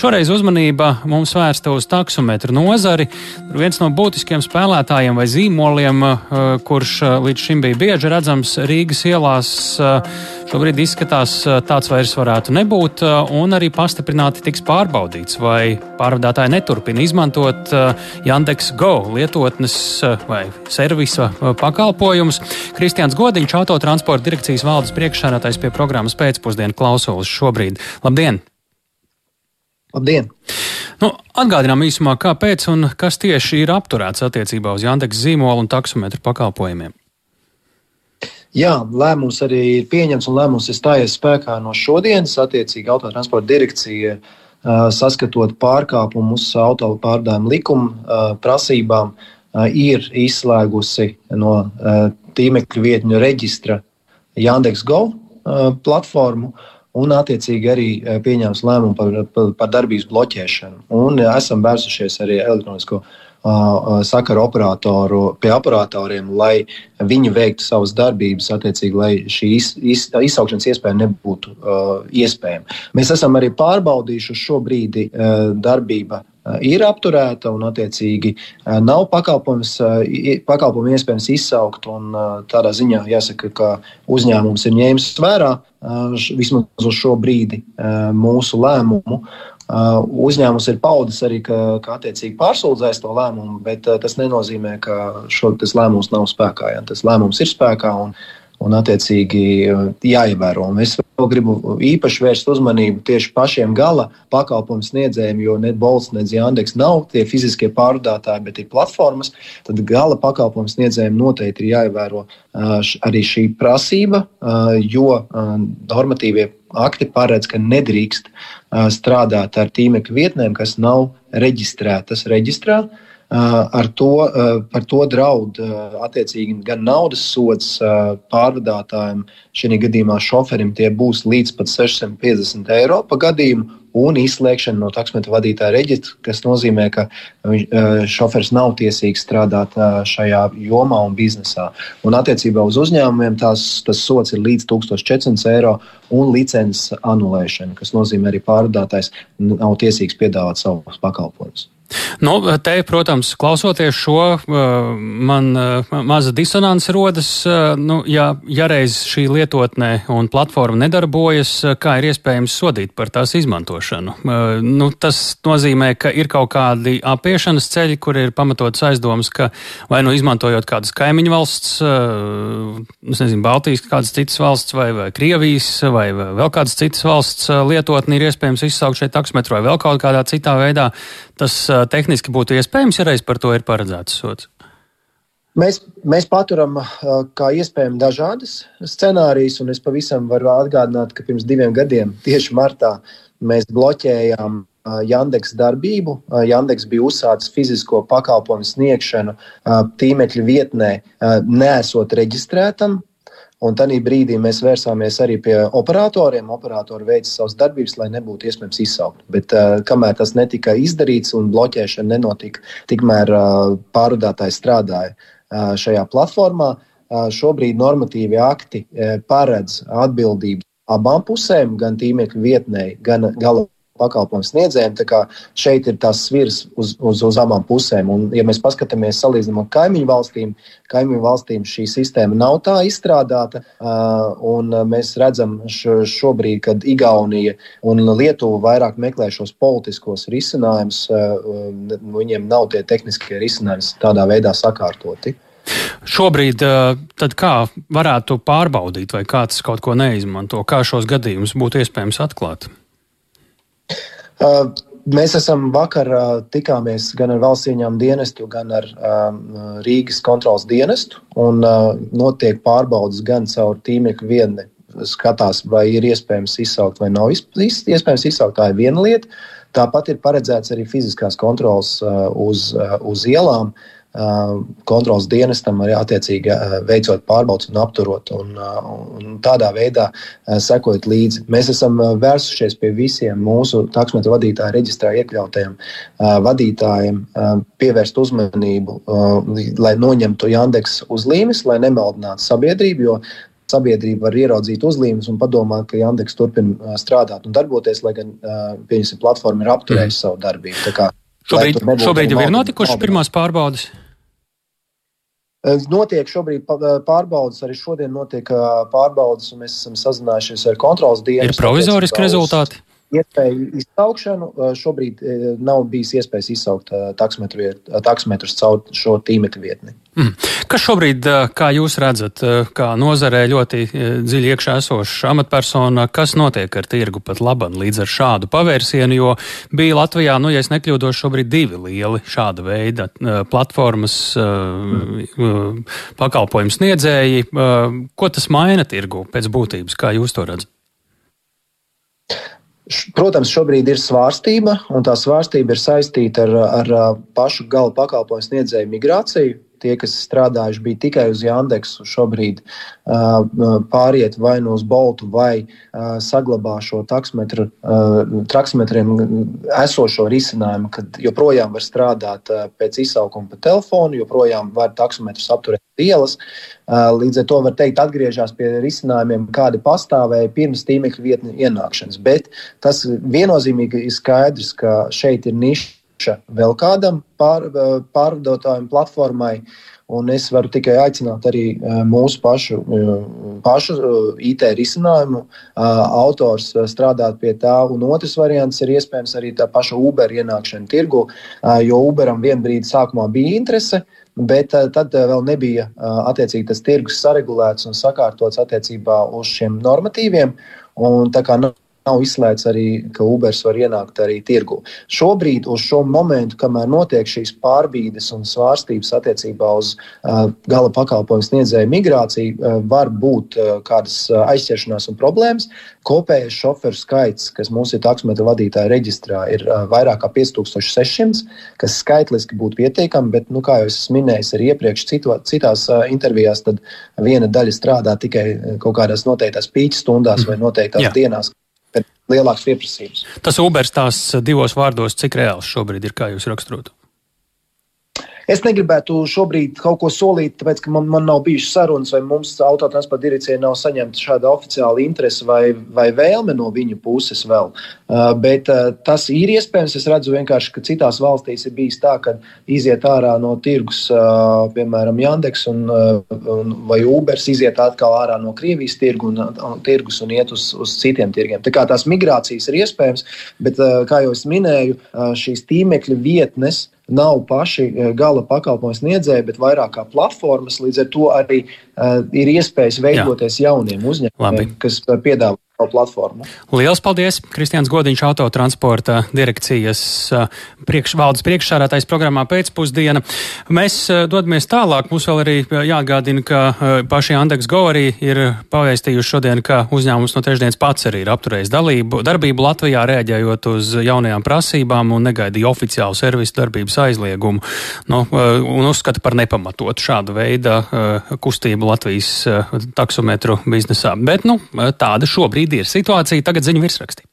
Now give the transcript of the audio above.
Šoreiz uzmanība mums vērsta uz taksometru nozari. Viens no būtiskiem spēlētājiem vai zīmoliem, kurš līdz šim bija bieži redzams Rīgas ielās, šobrīd izskatās tāds vairs varētu nebūt, un arī pastiprināti tiks pārbaudīts, vai pārvadātāji neturpina izmantot Yandex Go lietotnes vai servisa pakalpojumus. Kristians Godiņš, autotransporta direkcijas valdes priekšsēdētājs pie programmas pēcpusdienu klausulas šobrīd. Labdien! Labdien! Nu, atgādinām īsumā, kāpēc un kas tieši ir apturēts attiecībā uz Yandex zīmolu un taksometru pakalpojumiem. Jā, lēmums arī ir pieņemts un lēmums ir stājies spēkā no šodienas. Attiecīgi, autotransporta direkcija saskatot pārkāpumus autopārdājumu likuma prasībām, ir izslēgusi no tīmekļa vietņu reģistra Yandex Go platformu un attiecīgi arī pieņēmis lēmumu par, par, par darbības bloķēšanu. Un esam vērsušies arī elektronisko sakaru operatoru pie operatoriem, lai viņi veiktu savas darbības, attiecīgi, lai šī iz, iz, izsaukšanas iespēja nebūtu uh, iespējama. Mēs esam arī pārbaudījuši šo brīdi uh, darbība ir apturēta un, attiecīgi, nav pakalpojums, pakalpojumu iespējams izsaukt. Un, tādā ziņā jāsaka, ka uzņēmums ir ņēmis vērā vismaz uz šo brīdi mūsu lēmumu. Uzņēmums ir paudis arī, ka, ka attiecīgi pārsūdzēs to lēmumu, bet tas nenozīmē, ka šo, tas lēmums nav spēkā. Ja? Tas lēmums ir spēkā un, un attiecīgi jāievēro. Un es vēl gribu īpaši vērst uzmanību tieši pašiem gala pakalpojumu sniedzējiem, jo ne Bolts, ne Jāndeks nav tie fiziskie pārvadātāji, bet ir platformas. Tad gala pakalpojumu sniedzējiem noteikti ir jāievēro arī šī prasība, jo normatīvie akti paredz, ka nedrīkst strādāt ar tīmekļa vietnēm, kas nav reģistrētas reģistrā. Ar to, par to draud attiecīgi gan naudas sods pārvadātājiem, šī gadījumā šoferim tie būs līdz pat 650 eiro pa gadījumu, un izslēgšana no taksometra vadītāja reģistra, kas nozīmē, ka šofers nav tiesīgs strādāt šajā jomā un biznesā. Un attiecībā uz uzņēmumiem tās, tas sots ir līdz 1400 eiro un licences anulēšana, kas nozīmē arī pārvadātājs nav tiesīgs piedāvāt savus pakalpojumus. Nu, te, protams, klausoties šo, man maza disonance rodas. Nu, ja, ja reiz šī lietotne un platforma nedarbojas, kā ir iespējams sodīt par tās izmantošanu? Nu, tas nozīmē, ka ir kaut kādi apiešanas ceļi, kur ir pamatots aizdomas, ka vai nu izmantojot kādas kaimiņu valsts, nezinu, Baltijas, kādas citas valsts vai, vai Krievijas vai vēl kādas citas valsts lietotni ir iespējams izsaukt šeit taksometru vai vēl kaut kādā citā veidā tas tehniski būtu iespējams, ja reiz par to ir paredzēts sots? Mēs, mēs paturam kā iespējami dažādas scenārijas, un es pavisam varu atgādināt, ka pirms diviem gadiem, tieši martā, mēs bloķējām Jandeks darbību. Jandeks bija uzsācis fizisko pakalpojumu sniegšanu tīmekļa vietnē, nesot reģistrētam. Un tajā brīdī mēs vērsāmies arī pie operatoriem. Operatori veica savas darbības, lai nebūtu iespējams izsaukt. Bet uh, kamēr tas netika izdarīts un bloķēšana nenotika, tikmēr uh, pārvadātājs strādāja uh, šajā platformā. Uh, šobrīd normatīvi akti uh, paredz atbildību abām pusēm, gan tīmekļa vietnē, gan gala pakalpojumu sniedzējiem. Šeit ir tās svirs uz, uz, uz abām pusēm. Un, ja mēs paskatāmies salīdzinām ar kaimiņu valstīm, kaimiņu valstīm šī sistēma nav tā izstrādāta. Un mēs redzam šobrīd, kad Igaunija un Lietuva vairāk meklē šos politiskos risinājumus, viņiem nav tie tehniskie risinājumi tādā veidā sakārtoti. Šobrīd tad kā varētu pārbaudīt, vai kāds kaut ko neizmanto, kā šos gadījumus būtu iespējams atklāt? Uh, mēs esam vakar uh, tikāmies gan ar valsts ieņēmumu dienestu, gan ar um, Rīgas kontrolas dienestu. Un, uh, notiek pārbaudas gan caur tīmekļa vietni. Skatās, vai ir iespējams izsaukt vai nav iespējams izsaukt. Tā ir viena lieta. Tāpat ir paredzēts arī fiziskās kontrolas uh, uz, uh, uz ielām. Uh, kontrolas dienestam arī attiecīgi veicot pārbaudas un apturot un, un tādā veidā sekojot līdzi. Mēs esam vērsušies pie visiem mūsu taksometru vadītāju reģistrā iekļautajiem vadītājiem, pievērst uzmanību, lai noņemtu Jandeks uzlīmes, lai nemaldinātu sabiedrību, jo sabiedrība var ieraudzīt uzlīmes un padomāt, ka Yandex turpina strādāt un darboties, lai gan, pieņemsim, platforma ir apturējusi mm. savu darbību. Kā, šobrīd šobrīd jau ir notikušas pirmās pārbaudas. Notiek šobrīd pārbaudas, arī šodien notiek pārbaudas, un mēs esam sazinājušies ar kontrolas dienestu. Ir provizoriski rezultāti? Iespēju izsaukšanu. Šobrīd nav bijis iespējas izsaukt taksometrus caur šo tīmekļa vietni. Mm. Kas šobrīd, kā jūs redzat, kā nozarē ļoti dziļi iekšā esoša amatpersona, kas notiek ar tirgu pat labam līdz ar šādu pavērsienu, jo bija Latvijā, nu, ja es nekļūdos, šobrīd divi lieli šāda veida platformas mm. pakalpojumu sniedzēji. Ko tas maina tirgu pēc būtības, kā jūs to redzat? Protams, šobrīd ir svārstība, un tā svārstība ir saistīta ar, ar pašu gala pakalpojumu sniedzēju migrāciju tie, kas strādājuši bija tikai uz Jandeksu, šobrīd uh, pāriet vai no Boltu, vai uh, saglabā šo taksometru, uh, taksometriem esošo risinājumu, kad joprojām var strādāt uh, pēc izsaukuma pa telefonu, joprojām var taksometrus apturēt ielas. Uh, līdz ar to var teikt, atgriežas pie risinājumiem, kādi pastāvēja pirms tīmekļa vietņu ienākšanas. Bet tas viennozīmīgi ir skaidrs, ka šeit ir niša vēl kādam pār, pārvadotājiem platformai. Un es varu tikai aicināt arī mūsu pašu, pašu IT risinājumu autors strādāt pie tā. Un otrs variants ir iespējams arī tā paša Uber ienākšana tirgu, jo Uberam vienā brīdī sākumā bija interese. Bet tad vēl nebija attiecīgi tas tirgus saregulēts un sakārtots attiecībā uz šiem normatīviem. Un tā kā Nav izslēgts arī, ka Uber var ienākt arī tirgu. Šobrīd, uz šo momentu, kamēr notiek šīs pārbīdes un svārstības attiecībā uz uh, gala pakalpojumu sniedzēju migrāciju, uh, var būt uh, kādas uh, aizķeršanās un problēmas. Kopējais šoferu skaits, kas mums ir taksometra vadītāja reģistrā, ir uh, vairāk kā 5600, kas skaitliski būtu pietiekami, bet, nu, kā jau es minēju arī iepriekš cito, citās uh, intervijās, tad viena daļa strādā tikai kaut kādās noteiktās pīķa stundās vai noteiktās Jā. dienās lielāks pieprasījums. Tas Ubers tās divos vārdos, cik reāls šobrīd ir, kā jūs raksturotu? Es negribētu šobrīd kaut ko solīt, tāpēc, ka man, man nav bijušas sarunas, vai mums autotransporta direkcija nav saņemta šāda oficiāla interese vai, vai vēlme no viņu puses vēl. Uh, bet uh, tas ir iespējams. Es redzu vienkārši, ka citās valstīs ir bijis tā, ka iziet ārā no tirgus, uh, piemēram, Jandeks un, un, vai Ubers iziet atkal ārā no Krievijas tirgu un, un, tirgus un iet uz, uz citiem tirgiem. Tā kā tās migrācijas ir iespējams, bet, kā jau es minēju, šīs tīmekļa vietnes nav paši eh, gala pakalpojumu sniedzēji, bet vairāk kā platformas. Līdz ar to arī ir iespējas veidoties Jā. jauniem uzņēmumiem, kas piedāvā platformu. Lielas paldies! Kristians Godiņš, autotransporta direkcijas priekš, valdes priekšsādātais programmā pēcpusdiena. Mēs dodamies tālāk. Mums vēl arī jāatgādina, ka paši Andeks Go arī ir pavēstījuši šodien, ka uzņēmums no trešdienas pats arī ir apturējis dalību, darbību Latvijā, rēģējot uz jaunajām prasībām un negaidīja oficiālu servisu darbības aizliegumu. Nu, un uzskata par nepamatotu šādu veidu kustību Latvijas taksometru biznesā. Bet nu, tāda šobrīd ir situācija. Tagad ziņu virsrakstī.